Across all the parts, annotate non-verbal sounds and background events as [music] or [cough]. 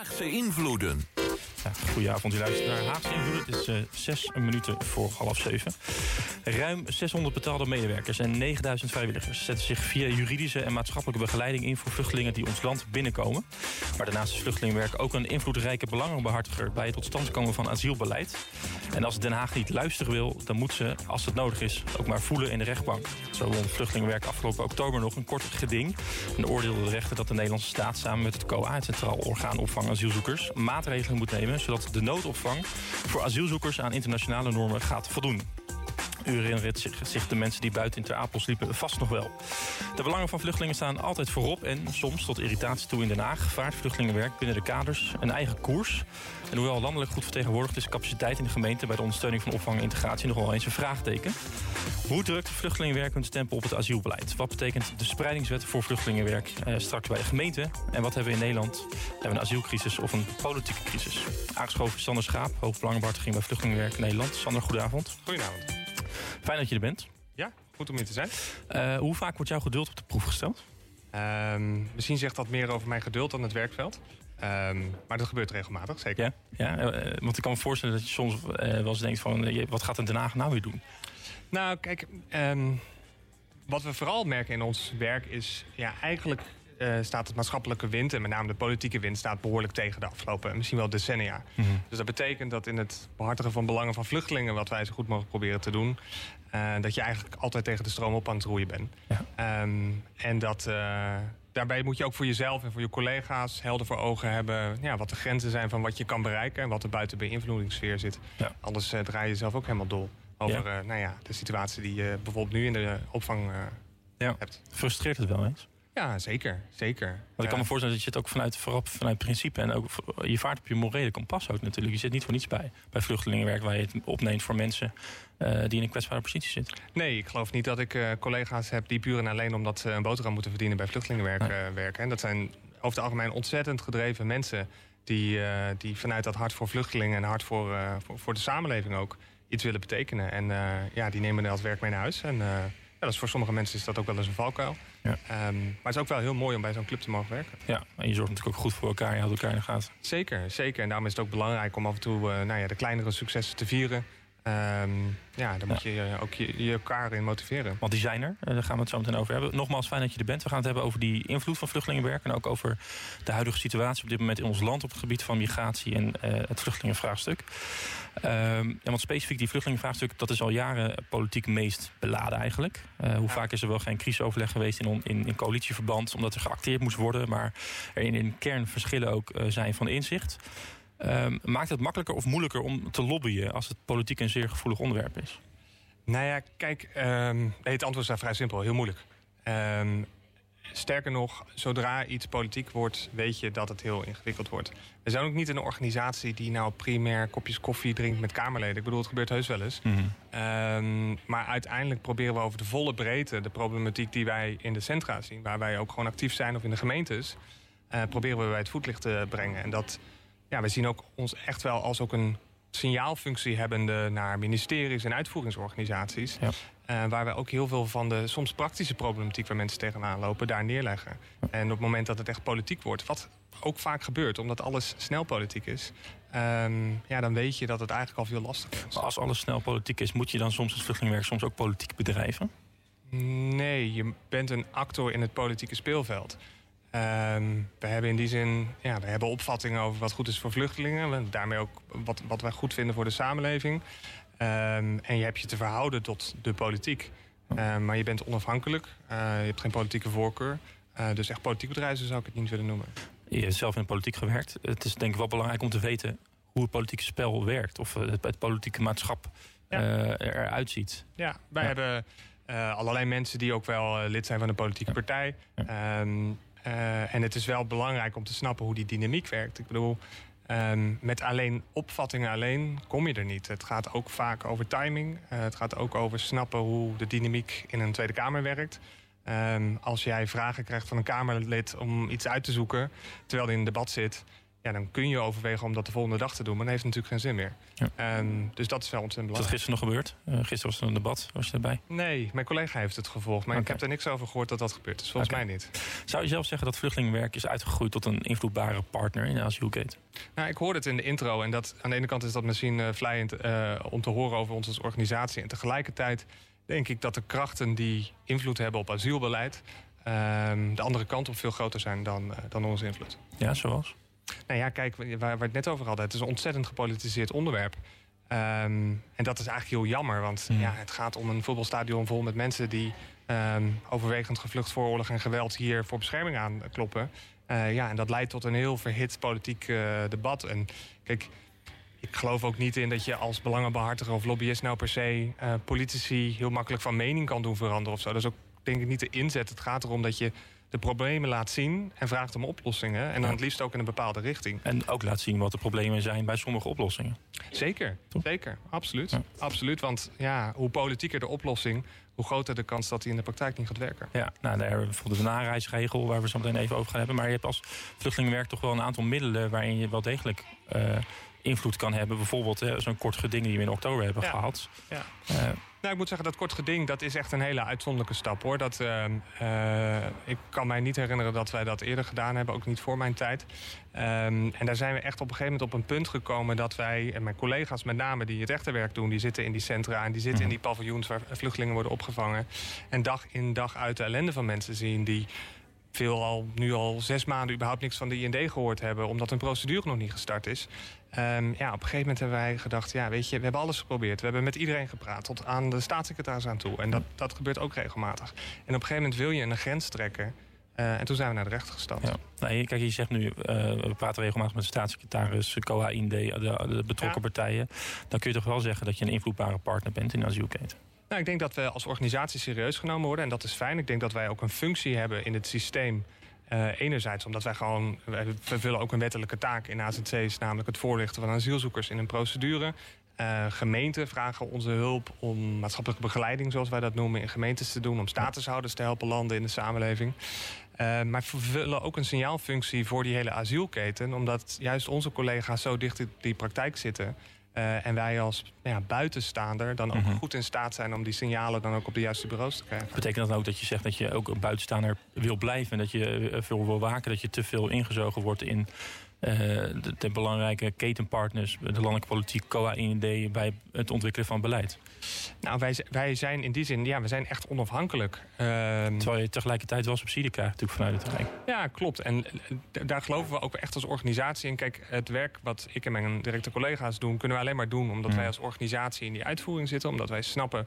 Haagse invloeden. Ja, goedenavond, u luistert naar Haagse Invloed. Het is uh, zes minuten voor half zeven. Ruim 600 betaalde medewerkers en 9000 vrijwilligers... zetten zich via juridische en maatschappelijke begeleiding in... voor vluchtelingen die ons land binnenkomen. Maar daarnaast is vluchtelingenwerk ook een invloedrijke belangenbehartiger... bij het tot stand komen van asielbeleid. En als Den Haag niet luisteren wil, dan moet ze, als het nodig is... ook maar voelen in de rechtbank. Zo won vluchtelingenwerk afgelopen oktober nog een kort geding... en oordeelde de rechter dat de Nederlandse staat samen met het COA... het Centraal Orgaan Opvang Asielzoekers... maatregelen moet nemen zodat de noodopvang voor asielzoekers aan internationale normen gaat voldoen. U herinnert zich, de mensen die buiten in Ter Apel sliepen vast nog wel. De belangen van vluchtelingen staan altijd voorop... en soms tot irritatie toe in Den Haag vaart vluchtelingenwerk binnen de kaders een eigen koers. En hoewel landelijk goed vertegenwoordigd is capaciteit in de gemeente... bij de ondersteuning van opvang en integratie nog wel eens een vraagteken. Hoe drukt vluchtelingenwerk hun stempel op het asielbeleid? Wat betekent de spreidingswet voor vluchtelingenwerk eh, straks bij de gemeente? En wat hebben we in Nederland? Hebben we een asielcrisis of een politieke crisis? Aangeschoven Sander Schaap, hoofdbelangenbehartiging bij Vluchtelingenwerk Nederland. Sander, goedenavond. Goedenavond. Fijn dat je er bent. Ja, goed om hier te zijn. Uh, hoe vaak wordt jouw geduld op de proef gesteld? Um, misschien zegt dat meer over mijn geduld dan het werkveld. Um, maar dat gebeurt regelmatig, zeker. Ja, ja uh, want ik kan me voorstellen dat je soms uh, wel eens denkt van... wat gaat een Den Haag nou weer doen? Nou, kijk, um, wat we vooral merken in ons werk is... ja, eigenlijk uh, staat het maatschappelijke wind... en met name de politieke wind staat behoorlijk tegen de afgelopen misschien wel decennia. Mm -hmm. Dus dat betekent dat in het behartigen van belangen van vluchtelingen... wat wij zo goed mogelijk proberen te doen... Uh, dat je eigenlijk altijd tegen de stroom op aan het roeien bent. Ja. Um, en dat... Uh, daarbij moet je ook voor jezelf en voor je collega's helder voor ogen hebben... Ja, wat de grenzen zijn van wat je kan bereiken... en wat er buiten beïnvloedingssfeer zit. Ja. Anders uh, draai je zelf ook helemaal dol over ja. nou ja, de situatie die je bijvoorbeeld nu in de opvang hebt. Frustreert het wel eens? Ja, zeker. zeker. Want ik kan me voorstellen dat je het ook vanuit, voorop vanuit principe... en ook je vaart op je morele kompas ook natuurlijk. Je zit niet voor niets bij. Bij vluchtelingenwerk waar je het opneemt voor mensen... Uh, die in een kwetsbare positie zitten. Nee, ik geloof niet dat ik uh, collega's heb die puur en alleen... omdat ze een boterham moeten verdienen bij vluchtelingenwerk nee. uh, werken. En dat zijn over het algemeen ontzettend gedreven mensen... die, die vanuit dat hart voor vluchtelingen en hart voor, voor, voor, de samenleving ook... iets willen betekenen. En ja, die nemen dat werk mee naar huis. En ja, dat is voor sommige mensen is dat ook wel eens een valkuil. Ja. Um, maar het is ook wel heel mooi om bij zo'n club te mogen werken. Ja, en je zorgt natuurlijk ook goed voor elkaar. Je houdt elkaar in de gaten. Zeker, zeker. En daarom is het ook belangrijk om af en toe uh, nou ja, de kleinere successen te vieren. Um, ja, daar moet ja. je ook je, je, elkaar in motiveren. Want die zijn er, daar gaan we het zo meteen over hebben. Nogmaals, fijn dat je er bent. We gaan het hebben over die invloed van vluchtelingenwerk... en ook over de huidige situatie op dit moment in ons land... op het gebied van migratie en uh, het vluchtelingenvraagstuk. Um, ja, want specifiek die vluchtelingenvraagstuk... dat is al jaren politiek meest beladen eigenlijk. Uh, hoe ja. vaak is er wel geen crisisoverleg geweest in, in, in coalitieverband... omdat er geacteerd moest worden... maar er in, in kern verschillen ook uh, zijn van inzicht... Um, maakt het makkelijker of moeilijker om te lobbyen als het politiek een zeer gevoelig onderwerp is? Nou ja, kijk, um, nee, het antwoord is daar vrij simpel, heel moeilijk. Um, sterker nog, zodra iets politiek wordt, weet je dat het heel ingewikkeld wordt. We zijn ook niet een organisatie die nou primair kopjes koffie drinkt met Kamerleden. Ik bedoel, het gebeurt heus wel eens. Mm -hmm. maar uiteindelijk proberen we over de volle breedte de problematiek die wij in de centra zien, waar wij ook gewoon actief zijn of in de gemeentes, uh, proberen we bij het voetlicht te brengen. En dat ja, we zien ook ons echt wel als ook een signaalfunctie hebbende naar ministeries en uitvoeringsorganisaties. Ja. Uh, waar we ook heel veel van de soms praktische problematiek waar mensen tegenaan lopen, daar neerleggen. En op het moment dat het echt politiek wordt, wat ook vaak gebeurt, omdat alles snel politiek is, um, ja, dan weet je dat het eigenlijk al veel lastiger is. Maar als alles snel politiek is, moet je dan soms als vluchtelingenwerk soms ook politiek bedrijven? Nee, je bent een actor in het politieke speelveld. Um, we hebben in die zin ja, we hebben opvattingen over wat goed is voor vluchtelingen. Daarmee ook wat, wat wij goed vinden voor de samenleving. Um, en je hebt je te verhouden tot de politiek. Um, maar je bent onafhankelijk. Uh, je hebt geen politieke voorkeur. Uh, dus echt politiek bedrijven zou ik het niet willen noemen. Je hebt zelf in de politiek gewerkt. Het is denk ik wel belangrijk om te weten hoe het politieke spel werkt. Of het, het politieke maatschap ja. uh, eruit ziet. Ja, wij ja. hebben allerlei mensen die ook wel lid zijn van een politieke ja. Uh, en het is wel belangrijk om te snappen hoe die dynamiek werkt. Ik bedoel, um, met alleen opvattingen alleen kom je er niet. Het gaat ook vaak over timing. Uh, het gaat ook over snappen hoe de dynamiek in een Tweede Kamer werkt. Um, als jij vragen krijgt van een Kamerlid om iets uit te zoeken... terwijl hij in een debat zit... ja, dan kun je overwegen om dat de volgende dag te doen. Maar dat heeft natuurlijk geen zin meer. Ja. Ehm, dus dat is wel ontzettend Is dat belangrijk. gisteren nog gebeurd? Eh, gisteren was er een debat. Was je erbij? Nee, mijn collega heeft het gevolgd. Maar ik heb er niks over gehoord dat dat gebeurt. Dus volgens mij niet. Zou je zelf zeggen dat vluchtelingenwerk is uitgegroeid tot een invloedbare partner in de asielketen? Nou, ik hoorde het in de intro. En dat, aan de ene kant is dat misschien eh vlijend eh, om te horen over ons als organisatie. En tegelijkertijd denk ik dat de krachten die invloed hebben op asielbeleid... ehm, de andere kant op veel groter zijn dan, dan onze invloed. Ja, zoals? Nou ja, kijk, waar, waar we het net over hadden. Het is een ontzettend gepolitiseerd onderwerp. Ehm, en dat is eigenlijk heel jammer. Want Hmm. ja, het gaat om een voetbalstadion vol met mensen... die ehm, overwegend gevlucht voor oorlog en geweld hier voor bescherming aankloppen. Eh ja, en dat leidt tot een heel verhit politiek eh, debat. En kijk, ik geloof ook niet in dat je als belangenbehartiger of lobbyist... nou per se eh, politici heel makkelijk van mening kan doen veranderen of zo. Dat is ook denk ik niet de inzet. Het gaat erom dat je de problemen laat zien en vraagt om oplossingen. En dan het liefst ook in een bepaalde richting. En ook laat zien wat de problemen zijn bij sommige oplossingen. Zeker, Toch? zeker. Absoluut. Ja. Absoluut. Want ja, hoe politieker de oplossing, hoe groter de kans dat die in de praktijk niet gaat werken. Ja, nou, daar hebben we bijvoorbeeld de nareisregel waar we zo meteen even over gaan hebben. Maar je hebt als vluchtelingenwerk toch wel een aantal middelen waarin je wel degelijk eh, invloed kan hebben. Bijvoorbeeld zo'n kort geding die we in oktober hebben Ja. gehad. Ja. Eh, Nou, ik moet zeggen, dat kort geding, dat is echt een hele uitzonderlijke stap hoor. Dat, ehm, eh, ik kan mij niet herinneren dat wij dat eerder gedaan hebben, ook niet voor mijn tijd. Ehm, en daar zijn we echt op een gegeven moment op een punt gekomen dat wij, en mijn collega's met name die het rechterwerk doen, die zitten in die centra en die zitten Mhm. in die paviljoens waar vluchtelingen worden opgevangen. En dag in dag uit de ellende van mensen zien die veel al, nu al zes maanden überhaupt niks van de IND gehoord hebben, omdat een procedure nog niet gestart is. Ehm, ja, op een gegeven moment hebben wij gedacht, ja, weet je, we hebben alles geprobeerd. We hebben met iedereen gepraat, tot aan de staatssecretaris aan toe. En dat, dat gebeurt ook regelmatig. En op een gegeven moment wil je een grens trekken. Eh, en toen zijn we naar de rechter gestapt. ja. Nee, kijk, je zegt nu, eh, we praten regelmatig met de staatssecretaris, COA, IND, de, de betrokken Ja. partijen. Dan kun je toch wel zeggen dat je een invloedbare partner bent in de asielketen. Nou, ik denk dat we als organisatie serieus genomen worden. En dat is fijn. Ik denk dat wij ook een functie hebben in het systeem. Eh, enerzijds omdat wij gewoon... wij vervullen ook een wettelijke taak in AZC's... namelijk het voorlichten van asielzoekers in een procedure. Eh, gemeenten vragen onze hulp om maatschappelijke begeleiding... zoals wij dat noemen, in gemeentes te doen... om statushouders te helpen landen in de samenleving. Eh, maar vervullen ook een signaalfunctie voor die hele asielketen... omdat juist onze collega's zo dicht in die praktijk zitten... Eh, en wij als nou ja, buitenstaander dan ook Mhm. goed in staat zijn om die signalen dan ook op de juiste bureaus te krijgen. Betekent dat dan ook dat je zegt dat je ook een buitenstaander wil blijven... en dat je eh, veel wil waken, dat je te veel ingezogen wordt in de, de belangrijke ketenpartners... de landelijke politiek, COA, IND, bij het ontwikkelen van beleid? Nou, wij, wij zijn in die zin, ja, we zijn echt onafhankelijk. Ehm, Terwijl je tegelijkertijd wel subsidie krijgt natuurlijk vanuit het Rijk. ja, klopt. En eh, daar geloven we ook echt als organisatie in. Kijk, het werk wat ik en mijn directe collega's doen, kunnen we alleen maar doen omdat Mm. wij als organisatie in die uitvoering zitten, omdat wij snappen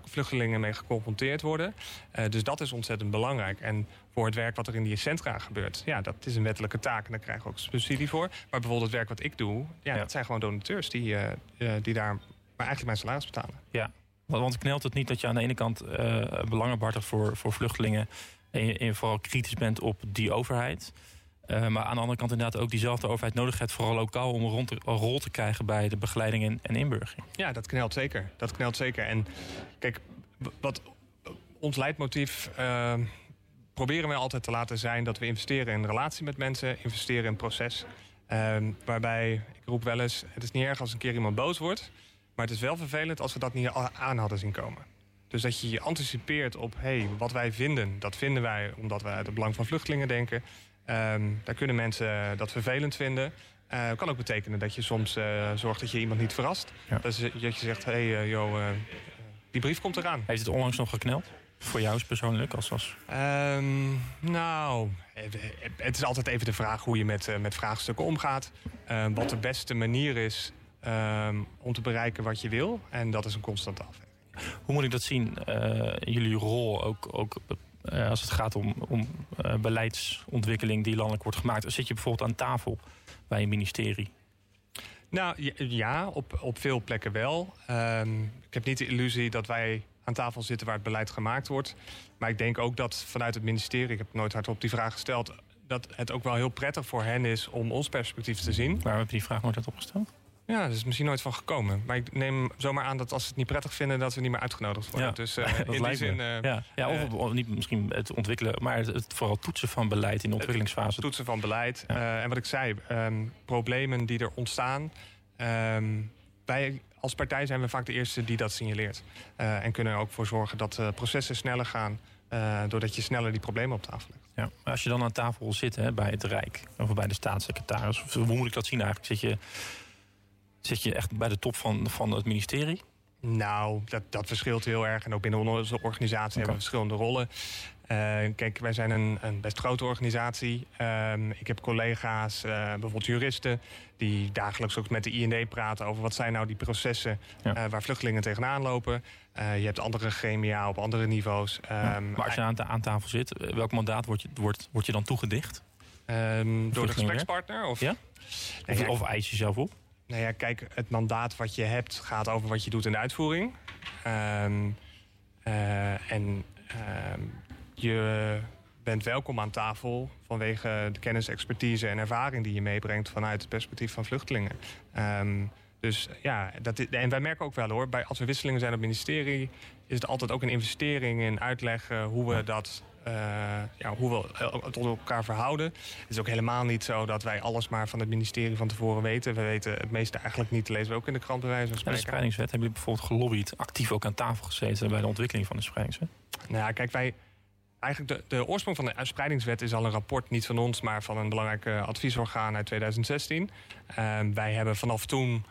waar vluchtelingen mee geconfronteerd worden. Eh, dus dat is ontzettend belangrijk. En voor het werk wat er in die centra gebeurt, ja, dat is een wettelijke taak en daar krijgen we ook subsidie voor. Maar bijvoorbeeld het werk wat ik doe, ja, Ja. dat zijn gewoon donateurs die, eh, eh, die daar maar eigenlijk mijn salaris betalen. Want, want knelt het niet dat je aan de ene kant belangen behartigt voor, voor vluchtelingen... En je, en je vooral kritisch bent op die overheid... Eh, maar aan de andere kant inderdaad ook diezelfde overheid nodig hebt... vooral lokaal om een, rol te krijgen bij de begeleiding en, en inburgering. Ja, dat knelt zeker. Dat knelt zeker. En kijk, wat ons leidmotief eh, proberen we altijd te laten zijn dat we investeren in relatie met mensen, investeren in proces. Ehm, waarbij, ik roep wel eens, het is niet erg als een keer iemand boos wordt, maar het is wel vervelend als we dat niet aan hadden zien komen. Dus dat je je anticipeert op, hé, hey, wat wij vinden, dat vinden wij omdat wij uit het belang van vluchtelingen denken. Ehm, daar kunnen mensen dat vervelend vinden. Eh kan ook betekenen dat je soms eh, zorgt dat je iemand niet verrast. Ja. Dat, is, dat je zegt, hé hey, eh, joh, eh, die brief komt eraan. Heeft het onlangs nog gekneld? Voor jou persoonlijk? Als, als... Ehm, nou, eh, het is altijd even de vraag hoe je met, eh, met vraagstukken omgaat. Ehm, wat de beste manier is om te bereiken wat je wil. En dat is een constante afweging. Hoe moet ik dat zien? eh, jullie rol ook, ook eh, als het gaat om, om eh, beleidsontwikkeling die landelijk wordt gemaakt. Zit je bijvoorbeeld aan tafel bij een ministerie? Nou ja, op, op veel plekken wel. Ehm, ik heb niet de illusie dat wij aan tafel zitten waar het beleid gemaakt wordt. Maar ik denk ook dat vanuit het ministerie, ik heb nooit hardop die vraag gesteld, dat het ook wel heel prettig voor hen is om ons perspectief te zien. Waarom heb je die vraag nooit uit opgesteld? Ja, dat is misschien nooit van gekomen. Maar ik neem zomaar aan dat als ze het niet prettig vinden... dat we niet meer uitgenodigd worden. Ja, dus [laughs] dat in die zin... eh, ja, ja, of, eh, of niet misschien het ontwikkelen, maar het, het vooral toetsen van beleid in de ontwikkelingsfase. toetsen van beleid. Ja. En wat ik zei, ehm, problemen die er ontstaan. ehm, wij als partij zijn we vaak de eerste die dat signaleert. En kunnen er ook voor zorgen dat processen sneller gaan. doordat je sneller die problemen op tafel legt. Ja. Maar als je dan aan tafel zit hè, bij het Rijk of bij de staatssecretaris, of hoe moet ik dat zien eigenlijk? Zit je, zit je echt bij de top van, van het ministerie? Nou, dat, dat verschilt heel erg. En ook binnen onze organisatie hebben we verschillende rollen. Eh, kijk, wij zijn een, een best grote organisatie. Ehm, ik heb collega's, eh, bijvoorbeeld juristen, die dagelijks ook met de IND praten over wat zijn nou die processen Ja. eh, waar vluchtelingen tegenaan lopen. Je hebt andere gremia op andere niveaus. Ja. Ehm, maar als je aan, aan tafel zit, welk mandaat wordt je, wordt, wordt je dan toegedicht? ehm, door de gesprekspartner? Of, Ja? Nee, Of, ja, of eis je zelf op? Nou ja, kijk, het mandaat wat je hebt gaat over wat je doet in de uitvoering. Ehm, eh, en ehm, je bent welkom aan tafel vanwege de kennis, expertise en ervaring die je meebrengt vanuit het perspectief van vluchtelingen. Ehm, dus ja, dat is, en wij merken ook wel hoor, bij, als er wisselingen zijn op het ministerie, is het altijd ook een investering in uitleggen hoe we dat. Eh, ja, hoe we tot elkaar verhouden. Het is ook helemaal niet zo dat wij alles maar van het ministerie van tevoren weten. We weten het meeste eigenlijk niet, lezen we ook in de krant bij wijze van Bij de spreken. spreidingswet hebben jullie bijvoorbeeld gelobbyd, actief ook aan tafel gezeten bij de ontwikkeling van de spreidingswet. Nou ja, kijk, wij. Eigenlijk de, de oorsprong van de uitspreidingswet is al een rapport, niet van ons, maar van een belangrijk eh, adviesorgaan uit 2016. Ehm, wij hebben vanaf toen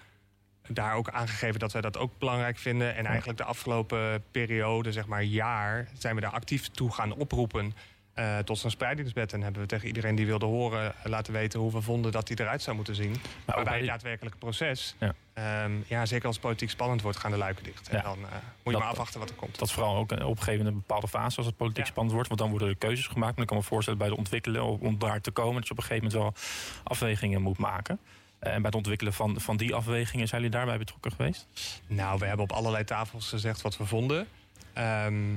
daar ook aangegeven dat wij dat ook belangrijk vinden. En eigenlijk de afgelopen periode, zeg maar jaar, zijn we daar actief toe gaan oproepen. eh, tot zo'n spreidingswet. En hebben we tegen iedereen die wilde horen laten weten hoe we vonden dat die eruit zou moeten zien. Maar bij het daadwerkelijke proces, Ja. ja. ja, zeker als het politiek spannend wordt, gaan de luiken dicht. En dan eh, moet je Dat- maar afwachten wat er komt. Dat vooral ook op een gegeven moment een bepaalde fase als het politiek Ja. spannend wordt. Want dan worden er keuzes gemaakt. Maar ik kan me voorstellen bij de ontwikkelen om daar te komen. Dat je op een gegeven moment wel afwegingen moet maken. Eh, En bij het ontwikkelen van, van die afwegingen zijn jullie daarbij betrokken geweest? Nou, we hebben op allerlei tafels gezegd wat we vonden. Ehm,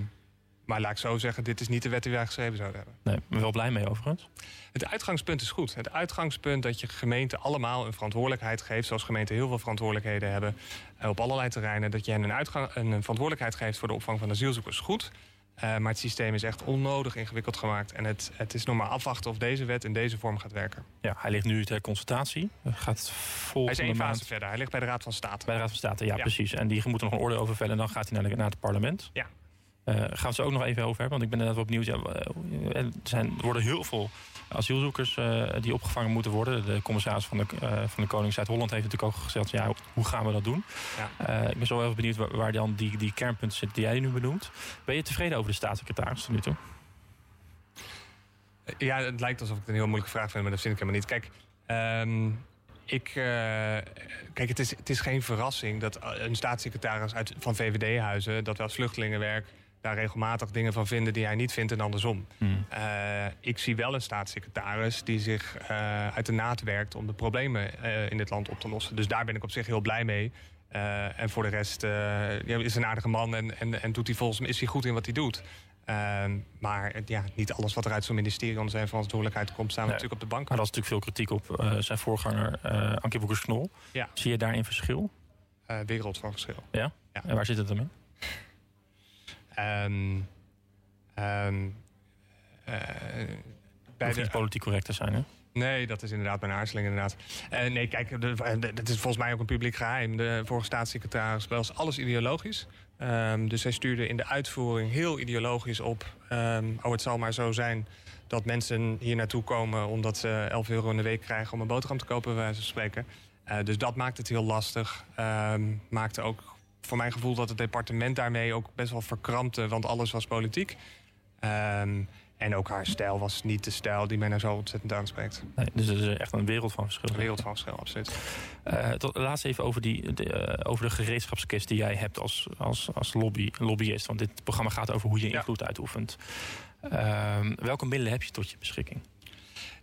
maar laat ik zo zeggen, dit is niet de wet die wij geschreven zouden hebben. Nee, ben wel blij mee overigens. Het uitgangspunt is goed. Het uitgangspunt dat je gemeenten allemaal een verantwoordelijkheid geeft... zoals gemeenten heel veel verantwoordelijkheden hebben eh, op allerlei terreinen... dat je hen een, uitgang, een verantwoordelijkheid geeft voor de opvang van asielzoekers. Goed. Eh, maar het systeem is echt onnodig ingewikkeld gemaakt. En het, het is nog maar afwachten of deze wet in deze vorm gaat werken. Ja, hij ligt nu ter consultatie. Hij Gaat Hij is één maand fase verder. Hij ligt bij de Raad van State. bij de Raad van State. Ja, Ja. precies. En die moet er nog een oordeel over vellen. En dan gaat hij naar, naar het parlement. Ja. Eh, gaan we het zo ook nog even over hebben. Want ik ben inderdaad wel benieuwd. Ja, eh, er, zijn, er worden heel veel asielzoekers eh, die opgevangen moeten worden. De commissaris van de, eh, van de Koning Zuid-Holland heeft natuurlijk ook gezegd... Ja, hoe gaan we dat doen? Ja. Eh, ik ben zo even benieuwd waar, waar dan die, die kernpunten zitten die jij nu benoemt. Ben je tevreden over de staatssecretaris tot nu toe? Ja, het lijkt alsof ik het een heel moeilijke vraag vind, maar dat vind ik helemaal niet. Kijk, ehm, ik, kijk het, is, het is geen verrassing dat een staatssecretaris uit, van VVD-huizen... dat we als vluchtelingenwerk daar regelmatig dingen van vinden die hij niet vindt en andersom. Hmm. Eh, ik zie wel een staatssecretaris die zich eh, uit de naad werkt... om de problemen eh, in dit land op te lossen. Dus daar ben ik op zich heel blij mee. En voor de rest is een aardige man en, en, en doet hij volgens mij is hij goed in wat hij doet. Ehm, maar ja, niet alles wat er uit zo'n ministerie onder zijn verantwoordelijkheid komt, staan Nee. natuurlijk op de bank. Maar dat is natuurlijk veel kritiek op zijn voorganger uh, Ankie Boekers-Knol. Ja. Zie je daarin verschil? Wereld van verschil. Ja? Ja. En waar zit het dan in? Eh, bij de, niet politiek correct te zijn, hè? Nee, dat is inderdaad mijn aarzeling inderdaad. Eh, nee, kijk, de- dat is volgens mij ook een publiek geheim. De vorige staatssecretaris was alles ideologisch. Ehm, dus hij stuurde in de uitvoering heel ideologisch op... ehm, oh, het zal maar zo zijn dat mensen hier naartoe komen... omdat ze 11 euro in de week krijgen om een boterham te kopen, bij wijze van spreken. Eh, dus dat maakt het heel lastig. Ehm, maakte ook voor mijn gevoel dat het departement daarmee ook best wel verkrampte... want alles was politiek. Ehm, en ook haar stijl was niet de stijl die mij nou zo ontzettend aanspreekt. Nee, dus het is echt een wereld van verschil. Een wereld van verschil, absoluut. Uh, tot laatst even over, die, de, uh, over de gereedschapskist die jij hebt als, als, als lobby, lobbyist. Want dit programma gaat over hoe je invloed ja. uitoefent. Uh, welke middelen heb je tot je beschikking?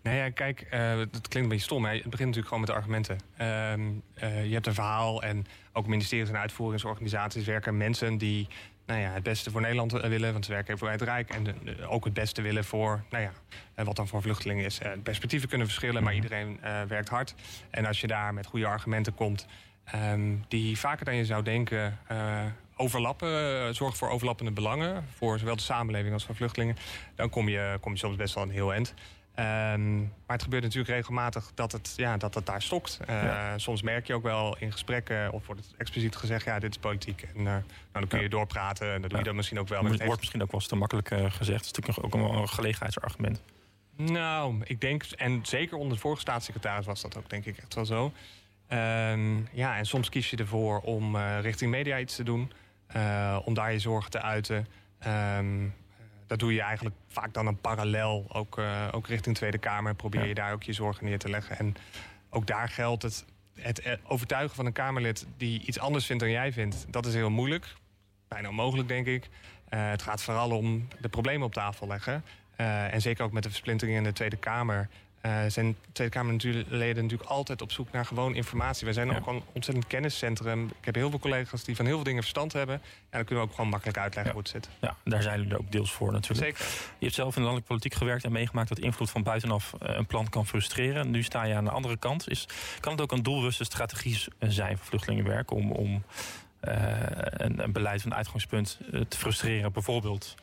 Nou ja, kijk, uh, dat klinkt een beetje stom. Maar het begint natuurlijk gewoon met de argumenten. Uh, je hebt een verhaal en ook ministeries en uitvoeringsorganisaties werken mensen die nou ja, het beste voor Nederland willen, want ze werken voor het Rijk. En ook het beste willen voor, nou ja, wat dan voor vluchtelingen is. perspectieven kunnen verschillen, maar mhm. iedereen werkt hard. En als je daar met goede argumenten komt, ehm, die vaker dan je zou denken overlappen, zorgen voor overlappende belangen, voor zowel de samenleving als voor vluchtelingen, dan kom je, kom je soms best wel een heel eind. Um, maar het gebeurt natuurlijk regelmatig dat het, ja, dat het daar stokt. Uh, Soms merk je ook wel in gesprekken, of wordt het expliciet gezegd... ja, dit is politiek. En uh, nou, dan kun je doorpraten en dat doe je dan misschien ook wel. het wordt misschien ook wel eens te makkelijk uh, gezegd. Het is natuurlijk ook een, gelegenheidsargument. Nou, ik denk, en zeker onder de vorige staatssecretaris was dat ook denk ik echt wel zo. Um, ja, en soms kies je ervoor om richting media iets te doen... om daar je zorgen te uiten... Um, dat doe je eigenlijk vaak dan een parallel, ook, uh, ook richting Tweede Kamer. Probeer je daar ook je zorgen neer te leggen. En ook daar geldt het, het eh, overtuigen van een Kamerlid die iets anders vindt dan jij vindt. Dat is heel moeilijk. Bijna onmogelijk, denk ik. Uh, het gaat vooral om de problemen op tafel leggen. Uh, en zeker ook met de versplintering in de Tweede Kamer. Uh, zijn Tweede Kamerleden natuurlijk altijd op zoek naar gewoon informatie. Wij zijn ook een ontzettend kenniscentrum. Ik heb heel veel collega's die van heel veel dingen verstand hebben. En dan kunnen we ook gewoon makkelijk uitleggen hoe het zit. Ja, daar zijn jullie ook deels voor natuurlijk. Zeker. Je hebt zelf in de landelijke politiek gewerkt en meegemaakt... dat invloed van buitenaf eh, een plan kan frustreren. Nu sta je aan de andere kant. Is, kan het ook een doelruste strategie zijn voor vluchtelingenwerk... om, om uh, een, een, beleid van uitgangspunt te frustreren? Bijvoorbeeld...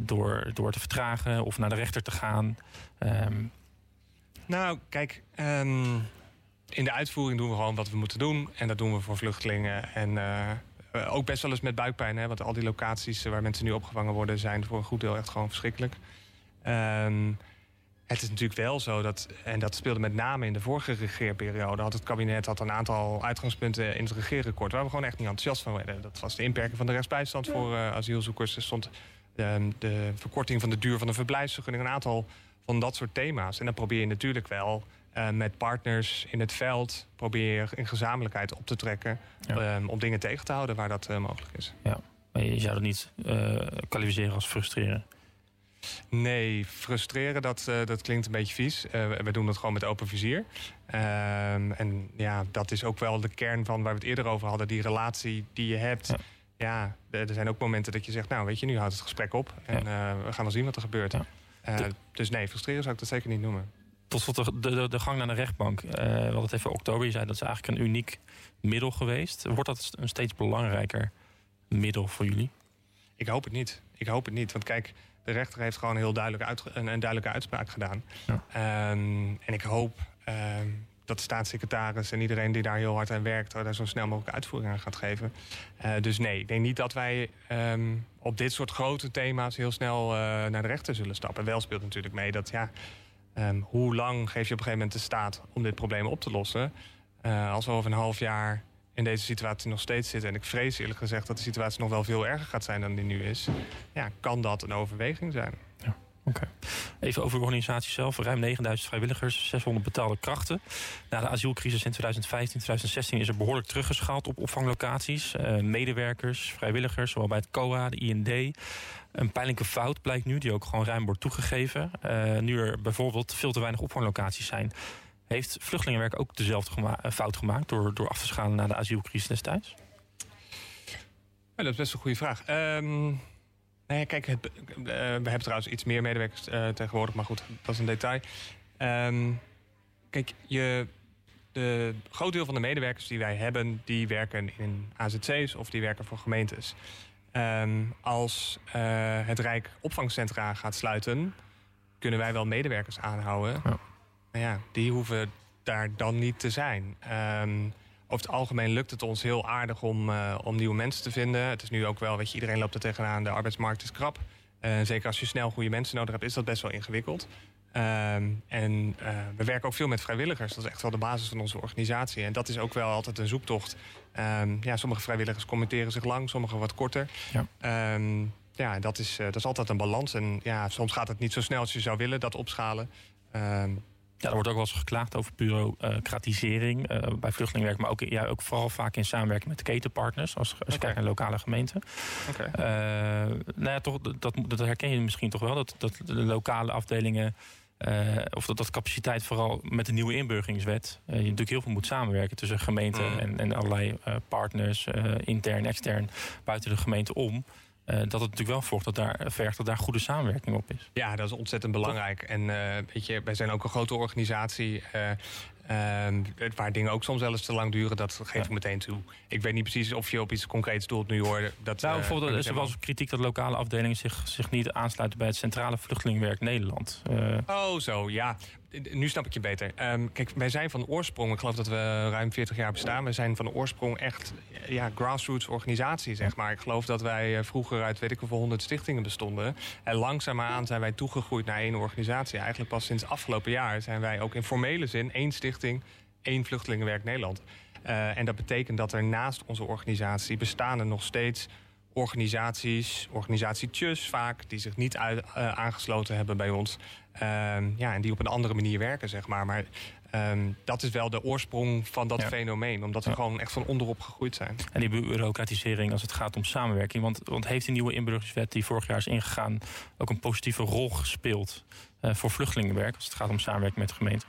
door, door te vertragen of naar de rechter te gaan. Um, nou, kijk, ehm, in de uitvoering doen we gewoon wat we moeten doen. En dat doen we voor vluchtelingen. En uh, ook best wel eens met buikpijn. Hè, want al die locaties waar mensen nu opgevangen worden... zijn voor een goed deel echt gewoon verschrikkelijk. Um, het is natuurlijk wel zo dat, en dat speelde met name in de vorige regeerperiode, had het kabinet had een aantal uitgangspunten in het regeerakkoord waar we gewoon echt niet enthousiast van werden. Dat was de inperking van de rechtsbijstand voor uh, asielzoekers. Er stond de, de, verkorting van de duur van de verblijfsvergunning, een aantal van dat soort thema's. En dan probeer je natuurlijk wel uh, met partners in het veld... probeer in gezamenlijkheid op te trekken... Um, om dingen tegen te houden waar dat uh, mogelijk is. Ja, maar je zou dat niet uh, kwalificeren als frustreren? Nee, frustreren, dat, dat klinkt een beetje vies. We doen dat gewoon met open vizier. Uh, en ja, dat is ook wel de kern van waar we het eerder over hadden. Die relatie die je hebt. Ja, ja er zijn ook momenten dat je zegt... nou, weet je, nu houdt het gesprek op. En ja. we gaan wel zien wat er gebeurt. Ja. Uh, dus nee, frustreren zou ik dat zeker niet noemen. Tot slot de, de, de gang naar de rechtbank. Uh, we hadden het even oktober. Je zei dat is eigenlijk een uniek middel geweest. Wordt dat een steeds belangrijker middel voor jullie? Ik hoop het niet. Ik hoop het niet. Want kijk, de rechter heeft gewoon heel duidelijk een, een, duidelijke uitspraak gedaan. Ja. Um, en ik hoop um, dat de staatssecretaris en iedereen die daar heel hard aan werkt... daar zo snel mogelijk uitvoering aan gaat geven. Uh, dus nee, ik denk niet dat wij um, op dit soort grote thema's... heel snel uh, naar de rechter zullen stappen. Wel speelt natuurlijk mee dat, ja, um, hoe lang geef je op een gegeven moment de staat... om dit probleem op te lossen? Uh, als we over een half jaar in deze situatie nog steeds zitten... en ik vrees eerlijk gezegd dat de situatie nog wel veel erger gaat zijn dan die nu is... ja, kan dat een overweging zijn. Okay. Even over de organisatie zelf. Ruim 9000 vrijwilligers, 600 betaalde krachten. Na de asielcrisis in 2015, 2016 is er behoorlijk teruggeschaald op opvanglocaties. Uh, medewerkers, vrijwilligers, zowel bij het COA, de IND. Een pijnlijke fout blijkt nu, die ook gewoon ruim wordt toegegeven. Uh, nu er bijvoorbeeld veel te weinig opvanglocaties zijn. Heeft vluchtelingenwerk ook dezelfde gema eh, fout gemaakt... Door, door af te schalen naar de asielcrisis destijds? Ja, dat is best een goede vraag. Um... Nee, kijk, het, uh, we hebben trouwens iets meer medewerkers uh, tegenwoordig, maar goed, dat is een detail. Um, kijk, je, de groot deel van de medewerkers die wij hebben, die werken in AZC's of die werken voor gemeentes. Um, als uh, het Rijk opvangcentra gaat sluiten, kunnen wij wel medewerkers aanhouden. Ja. Maar ja, die hoeven daar dan niet te zijn. Um, over het algemeen lukt het ons heel aardig om, uh, om nieuwe mensen te vinden. Het is nu ook wel, weet je, iedereen loopt er tegenaan. De arbeidsmarkt is krap. Uh, zeker als je snel goede mensen nodig hebt, is dat best wel ingewikkeld. Uh, en uh, we werken ook veel met vrijwilligers. Dat is echt wel de basis van onze organisatie. En dat is ook wel altijd een zoektocht. Um, ja, sommige vrijwilligers commenteren zich lang, sommige wat korter. Ja. Um, ja, dat is, dat is altijd een balans. En ja, soms gaat het niet zo snel als je zou willen, dat opschalen. Ja, er wordt ook wel eens geklaagd over bureaucratisering uh, bij vluchtelingenwerk, maar ook, ja, ook vooral vaak in samenwerking met ketenpartners, als, als je kijkt naar lokale gemeenten. Okay. Uh, nou ja, toch, dat, dat herken je misschien toch wel, dat, dat de lokale afdelingen of dat, dat capaciteit vooral met de nieuwe inburgeringswet... je natuurlijk heel veel moet samenwerken tussen gemeenten mm. en, en allerlei partners... intern, extern, buiten de gemeente om... dat het natuurlijk wel volgt dat daar, vergt dat daar goede samenwerking op is. Ja, dat is ontzettend belangrijk. En weet je, wij zijn ook een grote organisatie. Uh, waar dingen ook soms wel eens te lang duren, dat geef ik meteen toe. Ik weet niet precies of je op iets concreets doelt nu hoor. Dat, nou, bijvoorbeeld, uh, er was kritiek dat lokale afdelingen zich, zich niet aansluiten bij het Centrale Vluchtelingenwerk Nederland. Uh... Oh, zo, ja nu snap ik je beter. Ehm, kijk, wij zijn van oorsprong, ik geloof dat we ruim 40 jaar bestaan. We zijn van oorsprong echt ja, grassroots organisatie, zeg maar. Ik geloof dat wij eh, vroeger uit weet ik hoeveel 100 stichtingen bestonden. En langzaamaan zijn wij toegegroeid naar één organisatie. Eigenlijk pas sinds afgelopen jaar zijn wij ook in formele zin één stichting, één Vluchtelingenwerk Nederland. Uh, en dat betekent dat er naast onze organisatie bestaan er nog steeds organisaties, organisatietjes vaak, die zich niet uit, uh, aangesloten hebben bij ons. Ehm, ja, en die op een andere manier werken, zeg maar. Maar um, dat is wel de oorsprong van dat fenomeen. Omdat we gewoon echt van onderop gegroeid zijn. En die bureaucratisering als het gaat om samenwerking. Want, want heeft de nieuwe inburgeringswet die vorig jaar is ingegaan... ook een positieve rol gespeeld uh, voor vluchtelingenwerk... als het gaat om samenwerking met de gemeente?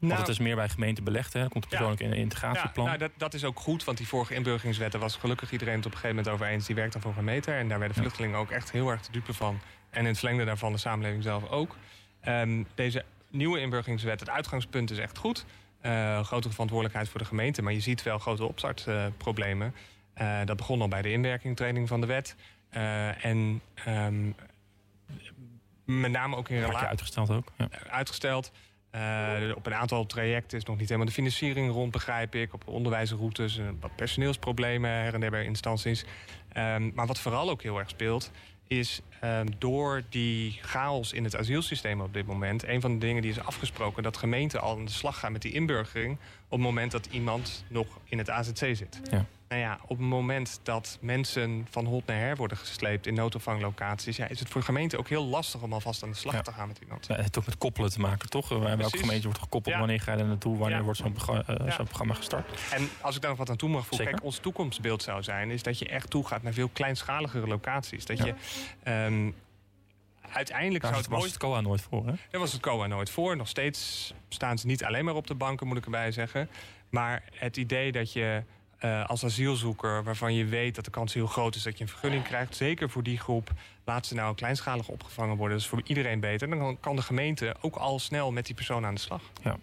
Nou, want het is meer bij gemeenten belegd, hè? komt er persoonlijk in een integratieplan. Ja, nou, dat, dat, is ook goed, want die vorige inburgeringswetten was gelukkig iedereen het op een gegeven moment over eens. Die werkt dan voor gemeente. En daar werden vluchtelingen ook echt heel erg te dupe van. En in het verlengde daarvan de samenleving zelf ook. Um, deze nieuwe inburgeringswet, het uitgangspunt is echt goed. Uh, grotere verantwoordelijkheid voor de gemeente. Maar je ziet wel grote opstartproblemen. Uh, dat begon al bij de inwerkingtraining van de wet. Uh, en um, met name ook in relatie... uitgesteld ook. Ja. Uitgesteld. Uh, op een aantal trajecten is nog niet helemaal de financiering rond, begrijp ik. Op onderwijsroutes, uh, wat personeelsproblemen her en der bij instanties. Um, maar wat vooral ook heel erg speelt, is um, door die chaos in het asielsysteem op dit moment... een van de dingen die is afgesproken... dat gemeenten al aan de slag gaan met die inburgering... op het moment dat iemand nog in het AZC zit. Ja. Nou ja, op het moment dat mensen van hot naar her worden gesleept in noodopvanglocaties, ja, is het voor gemeenten ook heel lastig om alvast aan de slag te gaan met iemand. Ja, het heeft ook met koppelen te maken, toch? Waar welke gemeente wordt gekoppeld, wanneer ga je er naartoe, wanneer wordt zo'n uh, zo programma gestart? En als ik daar nog wat aan toe mag voegen, kijk, ons toekomstbeeld zou zijn, is dat je echt toegaat naar veel kleinschaligere locaties. Dat je um, uiteindelijk Daar zou het was het COA nooit voor, hè? Daar was het COA nooit voor. Nog steeds staan ze niet alleen maar op de banken, moet ik erbij zeggen. Maar het idee dat je uh, als asielzoeker, waarvan je weet dat de kans heel groot is dat je een vergunning krijgt, zeker voor die groep, laat ze nou kleinschalig opgevangen worden. Dat is voor iedereen beter. Dan kan de gemeente ook al snel met die persoon aan de slag. Ja.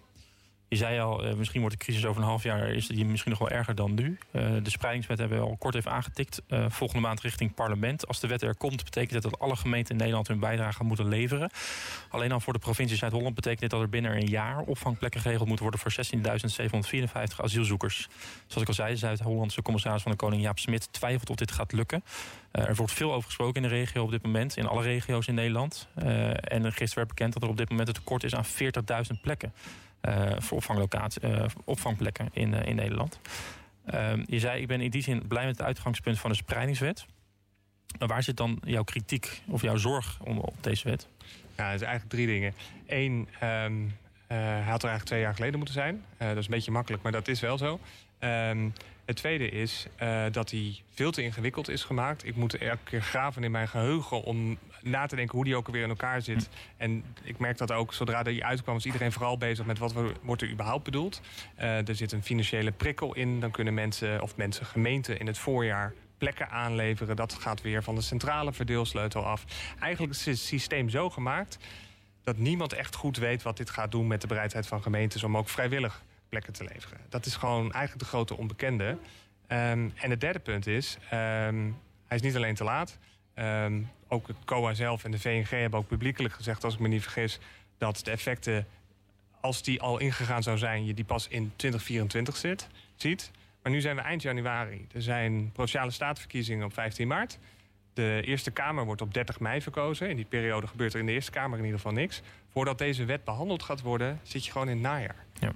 Je zei al, uh, misschien wordt de crisis over een half jaar is die misschien nog wel erger dan nu. Uh, de spreidingswet hebben we al kort even aangetikt. Uh, volgende maand richting parlement. Als de wet er komt, betekent dat dat alle gemeenten in Nederland hun bijdrage moeten leveren. Alleen al voor de provincie Zuid-Holland betekent dit dat er binnen een jaar opvangplekken geregeld moeten worden voor 16.754 asielzoekers. Zoals ik al zei, de Zuid-Hollandse commissaris van de Koning Jaap Smit twijfelt of dit gaat lukken. er wordt veel over gesproken in de regio op dit moment, in alle regio's in Nederland. en gisteren werd bekend dat er op dit moment een tekort is aan 40.000 plekken. Uh, voor opvanglocatie, uh, opvangplekken in, uh, in Nederland. Ehm, je zei, ik ben in die zin blij met het uitgangspunt van de spreidingswet. Maar waar zit dan jouw kritiek of jouw zorg om, op deze wet? Ja, het is eigenlijk drie dingen. Eén, um, hij had er eigenlijk twee jaar geleden moeten zijn. dat is een beetje makkelijk, maar dat is wel zo. Um, het tweede is dat hij veel te ingewikkeld is gemaakt. Ik moet elke keer graven in mijn geheugen om na te denken hoe die ook alweer in elkaar zit. En ik merk dat ook zodra die uitkwam, is iedereen vooral bezig met wat wordt er überhaupt bedoeld. Uh, er zit een financiële prikkel in. Dan kunnen mensen of mensen, gemeenten in het voorjaar plekken aanleveren. Dat gaat weer van de centrale verdeelsleutel af. Eigenlijk is het systeem zo gemaakt dat niemand echt goed weet wat dit gaat doen met de bereidheid van gemeentes om ook vrijwillig plekken te leveren. Dat is gewoon eigenlijk de grote onbekende. Um, en het derde punt is, um, hij is niet alleen te laat. Um, ook het COA zelf en de VNG hebben ook publiekelijk gezegd, als ik me niet vergis, dat de effecten, als die al ingegaan zou zijn, je die pas in 2024 zit, ziet. Maar nu zijn we eind januari. Er zijn provinciale staatverkiezingen op 15 maart. De Eerste Kamer wordt op 30 mei verkozen. In die periode gebeurt er in de Eerste Kamer in ieder geval niks. Voordat deze wet behandeld gaat worden, zit je gewoon in het najaar. Ja.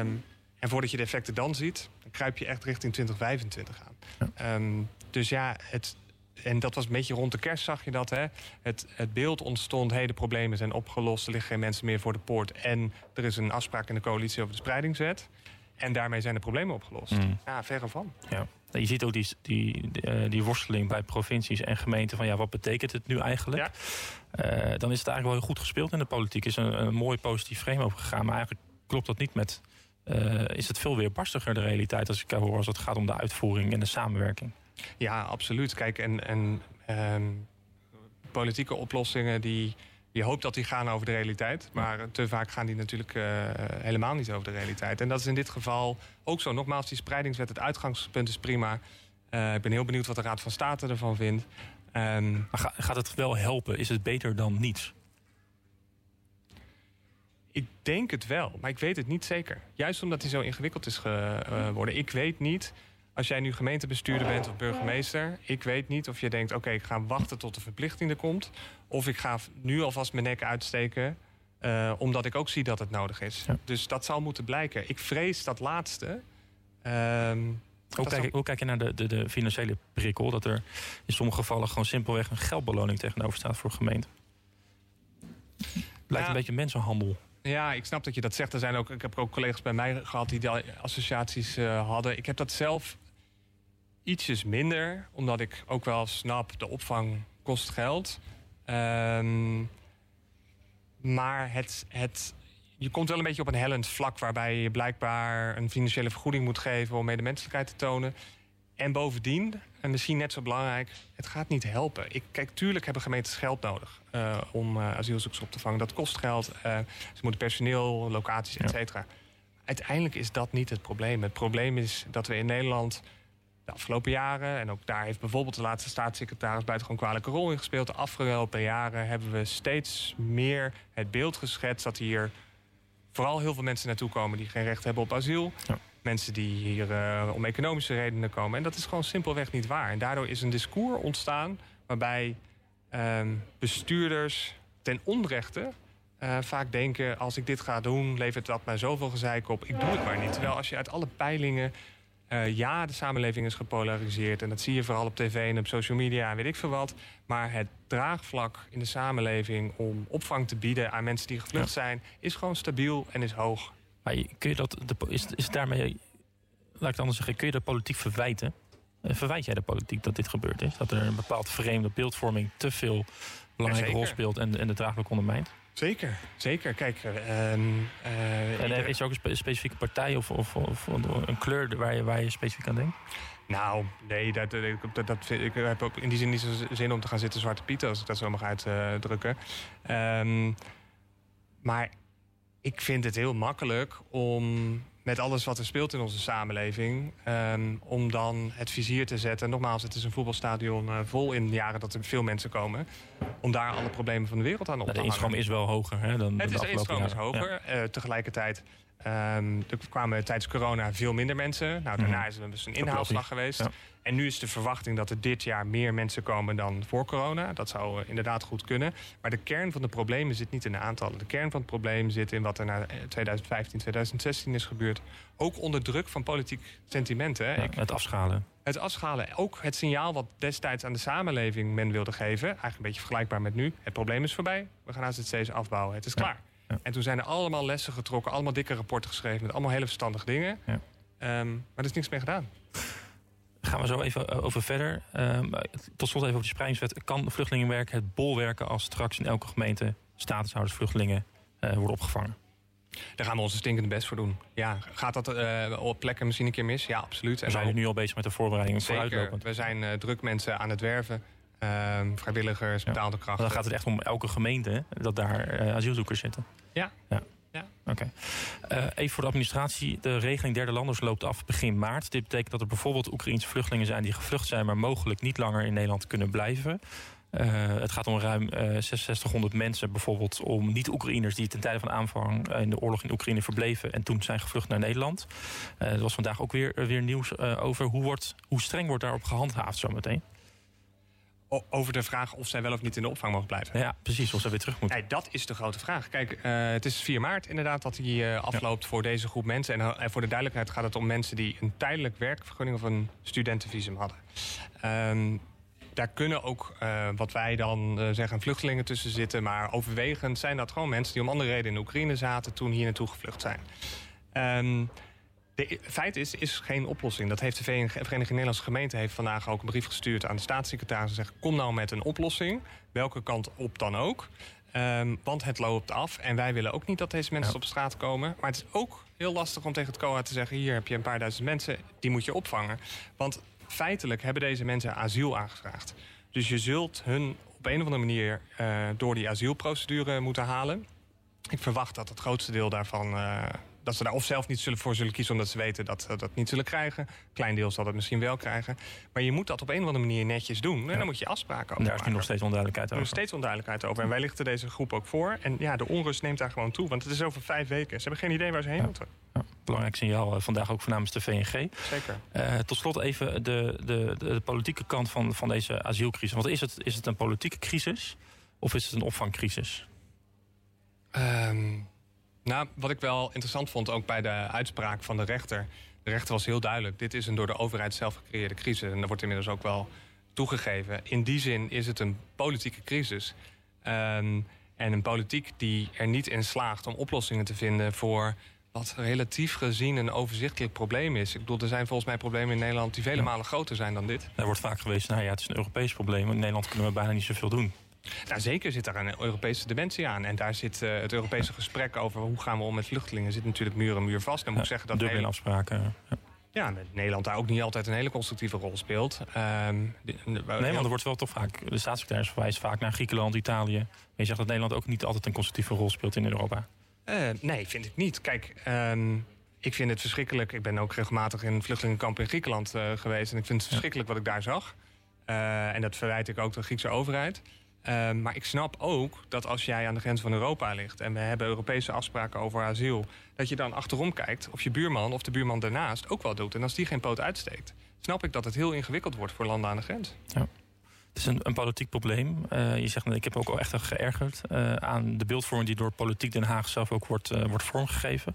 Um, en voordat je de effecten dan ziet, dan kruip je echt richting 2025 aan. Ja. Um, dus ja, het, en dat was een beetje rond de kerst zag je dat. Hè? Het, het beeld ontstond, hey, de problemen zijn opgelost... er liggen geen mensen meer voor de poort... en er is een afspraak in de coalitie over de spreidingswet. En daarmee zijn de problemen opgelost. Mm. Ja, verre van. Ja. je ziet ook die, die, die, die, worsteling bij provincies en gemeenten van ja, wat betekent het nu eigenlijk? Ja. dan is het eigenlijk wel heel goed gespeeld in de politiek. is een, een mooi positief frame over gegaan. Maar eigenlijk klopt dat niet met. is het veel weerbarstiger de realiteit als ik hoor als het gaat om de uitvoering en de samenwerking? Ja, absoluut. Kijk, en, en ehm, politieke oplossingen die je hoopt dat die gaan over de realiteit. Maar te vaak gaan die natuurlijk uh, helemaal niet over de realiteit. En dat is in dit geval ook zo. Nogmaals, die spreidingswet, het uitgangspunt is prima. Uh, ik ben heel benieuwd wat de Raad van State ervan vindt. Um, maar gaat het wel helpen? Is het beter dan niets? Ik denk het wel, maar ik weet het niet zeker. Juist omdat hij zo ingewikkeld is geworden. Ik weet niet als jij nu gemeentebestuurder bent of burgemeester, ik weet niet of je denkt: oké, ik ga wachten tot de verplichting er komt. Of ik ga nu alvast mijn nek uitsteken, uh, omdat ik ook zie dat het nodig is. Dus dat zal moeten blijken. Ik vrees dat laatste. Uh, hoe, kijk, hoe, kijk, je naar de, de, de, financiële prikkel? Dat er in sommige gevallen gewoon simpelweg een geldbeloning tegenover staat voor gemeenten. Lijkt een beetje mensenhandel. Ja, ik snap dat je dat zegt. Er zijn ook, ik heb ook collega's bij mij gehad die die associaties uh, hadden. Ik heb dat zelf ietsjes minder, omdat ik ook wel snap, de opvang kost geld. Um, maar het, het, je komt wel een beetje op een hellend vlak waarbij je blijkbaar een financiële vergoeding moet geven om medemenselijkheid te tonen. En bovendien, en misschien net zo belangrijk, het gaat niet helpen. Ik, kijk, tuurlijk hebben gemeentes geld nodig uh, om uh, asielzoekers op te vangen. Dat kost geld. Uh, ze moeten personeel, locaties, et cetera. Uiteindelijk is dat niet het probleem. Het probleem is dat we in Nederland de afgelopen jaren... en ook daar heeft bijvoorbeeld de laatste staatssecretaris... buitengewoon kwalijke rol in gespeeld. De afgelopen jaren hebben we steeds meer het beeld geschetst... dat hier vooral heel veel mensen naartoe komen... die geen recht hebben op asiel. Ja. Mensen die hier uh, om economische redenen komen. En dat is gewoon simpelweg niet waar. En daardoor is een discours ontstaan... waarbij uh, bestuurders ten onrechte... Uh, vaak denken, als ik dit ga doen, levert dat mij zoveel gezeik op. Ik doe het maar niet. Terwijl als je uit alle peilingen uh, ja, de samenleving is gepolariseerd. En dat zie je vooral op tv en op social media en weet ik veel wat. Maar het draagvlak in de samenleving om opvang te bieden aan mensen die gevlucht zijn, is gewoon stabiel en is hoog. Maar kun je dat, is, is daarmee, laat ik het anders zeggen, kun je de politiek verwijten? Eh, verwijt jij de politiek dat dit gebeurd is? Dat er een bepaald vreemde beeldvorming te veel belangrijke rol speelt en, en de draagvlak ondermijnt? Zeker, zeker. Kijk, uh, en uh, is er ook een specifieke partij of, of, of, een kleur waar je, waar je specifiek aan denkt? Nou, nee, dat, dat, dat vind, ik heb ook in die zin niet zo zin om te gaan zitten zwarte pieten, als ik dat zo mag uitdrukken. Um, maar ik vind het heel makkelijk om met alles wat er speelt in onze samenleving. Um, om dan het vizier te zetten. Nogmaals, het is een voetbalstadion uh, vol in jaren dat er veel mensen komen. Om daar alle problemen van de wereld aan op te hangen. De instroom is wel hoger hè, dan het de, de instroom is hoger. Ja. Uh, tegelijkertijd Um, er kwamen tijdens corona veel minder mensen. Nou, daarna mhm. is er dus een inhaalslag geweest. En nu is de verwachting dat er dit jaar meer mensen komen dan voor corona. Dat zou uh, inderdaad goed kunnen. Maar de kern van de problemen zit niet in de aantallen. De kern van het probleem zit in wat er na 2015, 2016 is gebeurd. Ook onder druk van politiek sentimenten. Ja, het afschalen. Het afschalen. Ook het signaal wat destijds aan de samenleving men wilde geven. Eigenlijk een beetje vergelijkbaar met nu. Het probleem is voorbij. We gaan AZC's afbouwen. Het is klaar. En toen zijn er allemaal lessen getrokken, allemaal dikke rapporten geschreven met allemaal hele verstandige dingen. Ja. Um, maar er is niks mee gedaan. Gaan we zo even eh, over verder. Um, tot slot even over de spreidingswet. Kan vluchtelingenwerk het bolwerken als straks in elke gemeente statushouders vluchtelingen uh, worden opgevangen? Daar gaan we onze stinkende best voor doen. Ja, gaat dat uh, op plekken misschien een keer mis? Ja, absoluut. We zijn nu al bezig met de voorbereidingen Zeker. We zijn uh, druk mensen aan het werven. Ehm, vrijwilligers, betaalde krachten. dan gaat het echt om elke gemeente dat daar asielzoekers zitten. Ja. ja. Ja. Oké. Uh, even voor de administratie. De regeling derde landers loopt af begin maart. Dit betekent dat er bijvoorbeeld Oekraïense vluchtelingen zijn die gevlucht zijn, maar mogelijk niet langer in Nederland kunnen blijven. Uh, het gaat om ruim 6600 mensen, bijvoorbeeld om niet-Oekraïners die ten tijde van aanvang in de oorlog in Oekraïne verbleven en toen zijn gevlucht naar Nederland. er was vandaag ook weer, weer nieuws over hoe, wordt, hoe streng wordt daarop gehandhaafd zometeen over de vraag of zij wel of niet in de opvang mogen blijven. Ja, precies, of ze weer terug moeten. Nee, dat is de grote vraag. Kijk, uh, het is 4 maart inderdaad dat die uh, afloopt voor deze groep mensen. En, uh, voor de duidelijkheid gaat het om mensen die een tijdelijk werkvergunning of een studentenvisum hadden. Um, daar kunnen ook, wat wij dan zeggen, vluchtelingen tussen zitten. Maar overwegend zijn dat gewoon mensen die om andere redenen in Oekraïne zaten toen hier naartoe gevlucht zijn. Um, De feit is, is geen oplossing. Dat heeft de Vereniging Nederlandse Gemeente heeft vandaag ook een brief gestuurd aan de staatssecretaris en zegt: kom nou met een oplossing, welke kant op dan ook. Um, want het loopt af en wij willen ook niet dat deze mensen op straat komen. Maar het is ook heel lastig om tegen het COA te zeggen: hier heb je een paar duizend mensen, die moet je opvangen. Want feitelijk hebben deze mensen asiel aangevraagd. Dus je zult hun op een of andere manier uh, door die asielprocedure moeten halen. Ik verwacht dat het grootste deel daarvan uh, dat ze daar of zelf niet zullen voor zullen kiezen... omdat ze weten dat ze dat niet zullen krijgen. Klein deel zal dat misschien wel krijgen. Maar je moet dat op een of andere manier netjes doen. En dan moet je afspraken over En daar is nu nog steeds onduidelijkheid over. Er is steeds onduidelijkheid over. En wij lichten deze groep ook voor. En ja, de onrust neemt daar gewoon toe. Want het is over vijf weken. Ze hebben geen idee waar ze heen moeten. Ja, belangrijk signaal eh, vandaag ook namens de VNG. Zeker. Uh, tot slot even de, de, de, politieke kant van, van deze asielcrisis. Want is het, is het een politieke crisis of is het een opvangcrisis? Um, nou, wat ik wel interessant vond, ook bij de uitspraak van de rechter. De rechter was heel duidelijk. Dit is een door de overheid zelf gecreëerde crisis. En dat wordt inmiddels ook wel toegegeven. In die zin is het een politieke crisis. Um, en een politiek die er niet in slaagt om oplossingen te vinden voor wat relatief gezien een overzichtelijk probleem is. Ik bedoel, er zijn volgens mij problemen in Nederland die vele malen groter zijn dan dit. Er wordt vaak geweest, nou ja, het is een Europees probleem. In Nederland kunnen we bijna niet zoveel doen. Nou, zeker zit daar een Europese dimensie aan. En daar zit uh, het Europese gesprek over hoe gaan we om met vluchtelingen... zit natuurlijk muur en muur vast. Dan moet ik zeggen dat... Dublin afspraken. Ja. Nederland daar ook niet altijd een hele constructieve rol speelt. Um, de, de, nee, want er wordt wel toch vaak... De staatssecretaris verwijst vaak naar Griekenland, Italië. Maar je zegt dat Nederland ook niet altijd een constructieve rol speelt in Europa. Uh, nee, vind ik niet. Kijk, um, ik vind het verschrikkelijk. Ik ben ook regelmatig in een vluchtelingenkamp in Griekenland uh, geweest. En ik vind het verschrikkelijk wat ik daar zag. Uh, en dat verwijt ik ook de Griekse overheid. Uh, maar ik snap ook dat als jij aan de grens van Europa ligt... en we hebben Europese afspraken over asiel... dat je dan achterom kijkt of je buurman of de buurman daarnaast ook wel doet. En als die geen poot uitsteekt, snap ik dat het heel ingewikkeld wordt... voor landen aan de grens. Ja. Het is een, een politiek probleem. Uh, je zegt, ik heb ook al echt geërgerd uh, aan de beeldvorming... die door politiek Den Haag zelf ook wordt, uh, wordt vormgegeven.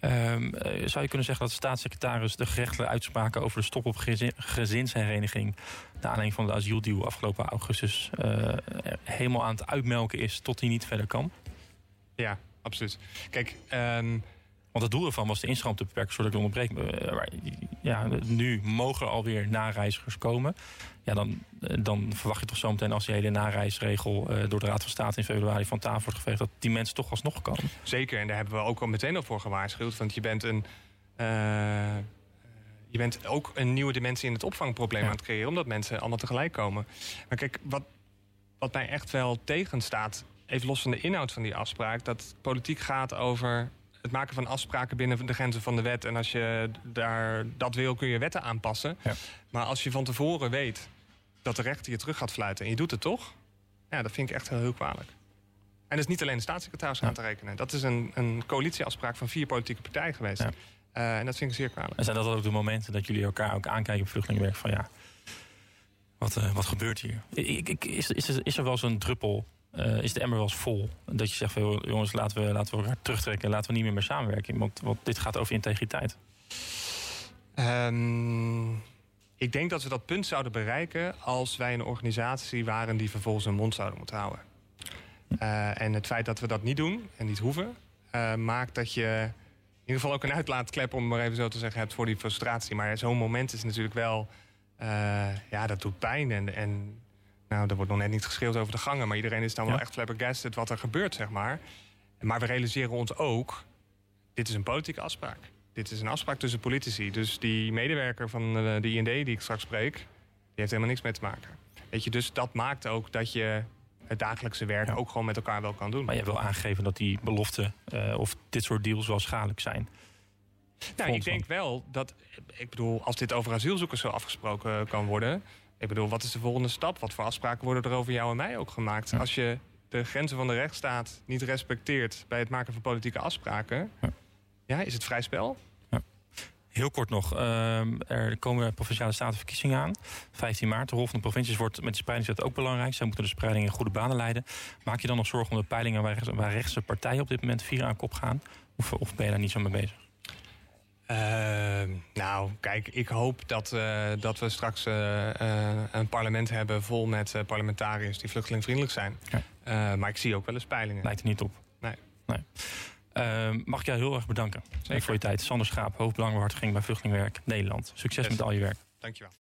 Um, zou je kunnen zeggen dat de staatssecretaris de gerechtelijke uitspraken... over de stop op gezin, gezinshereniging... naar aanleiding van de asieldeal afgelopen augustus... helemaal aan het uitmelken is tot hij niet verder kan? Ja, absoluut. Kijk... Um want het doel ervan was de instroom te beperken, zodat ik onderbreek. Ja, nu mogen er alweer nareizigers komen. Ja, dan, dan verwacht je toch zometeen als die hele nareisregel uh, door de Raad van State in februari van tafel wordt geveegd, dat die mensen toch alsnog komen. Zeker, en daar hebben we ook al meteen al voor gewaarschuwd. Want je bent een. Uh, je bent ook een nieuwe dimensie in het opvangprobleem ja. aan het creëren, omdat mensen allemaal tegelijk komen. Maar kijk, wat, wat mij echt wel tegenstaat, even los van de inhoud van die afspraak, dat politiek gaat over het maken van afspraken binnen de grenzen van de wet. En als je daar dat wil, kun je wetten aanpassen. Ja. Maar als je van tevoren weet dat de rechter je terug gaat fluiten en je doet het toch, ja, dat vind ik echt heel, heel kwalijk. En dat is niet alleen de staatssecretaris aan te rekenen. Dat is een, een coalitieafspraak van vier politieke partijen geweest. Ja. Uh, en dat vind ik zeer kwalijk. En zijn dat ook de momenten dat jullie elkaar ook aankijken op vluchtelingenwerk van ja, wat, uh, wat gebeurt hier? Ik, ik, is, is, er, is er wel zo'n druppel uh, is de emmer wel eens vol. Dat je zegt van jongens, laten we, laten we elkaar terugtrekken. Laten we niet meer meer samenwerken. Want, dit gaat over integriteit. Um, ik denk dat we dat punt zouden bereiken als wij een organisatie waren die vervolgens een mond zouden moeten houden. Uh, en het feit dat we dat niet doen en niet hoeven, uh, maakt dat je in ieder geval ook een uitlaatklep, om maar even zo te zeggen, hebt voor die frustratie. Maar zo'n moment is natuurlijk wel, ja, dat doet pijn. En, en nou, er wordt nog net niet geschreeuwd over de gangen, maar iedereen is dan ja. wel echt flabbergasted wat er gebeurt, zeg maar. Maar we realiseren ons ook, dit is een politieke afspraak. Dit is een afspraak tussen politici. Dus die medewerker van de IND die ik straks spreek, die heeft helemaal niks mee te maken. Weet je, dus dat maakt ook dat je het dagelijkse werk ja. ook gewoon met elkaar wel kan doen. Maar je hebt wel aangegeven dat die beloften uh, of dit soort deals wel schadelijk zijn. Nou, ik denk wel dat, ik bedoel, als dit over asielzoekers zo afgesproken kan worden, ik bedoel, wat is de volgende stap? Wat voor afspraken worden er over jou en mij ook gemaakt? Ja. Als je de grenzen van de rechtsstaat niet respecteert bij het maken van politieke afspraken, ja, ja is het vrij spel? Ja. Heel kort nog, uh, er komen provinciale statenverkiezingen aan. 15 maart, de rol van de provincies wordt met de spreidingswet ook belangrijk. Zij moeten de spreiding in goede banen leiden. Maak je dan nog zorgen om de peilingen waar, waar rechtse partijen op dit moment vier aan kop gaan? Of, of ben je daar niet zo mee bezig? Uh, nou, kijk, ik hoop dat, uh, dat we straks uh, een parlement hebben vol met parlementariërs die vluchtelingvriendelijk zijn. Ja. maar ik zie ook wel eens peilingen. Lijkt er niet op. Nee. nee. Ehm, mag ik jou heel erg bedanken voor je tijd. Sander Schaap, hoofdbelangenbehartiging bij Vluchtelingenwerk Nederland. Succes Yes. met al je werk. Dankjewel.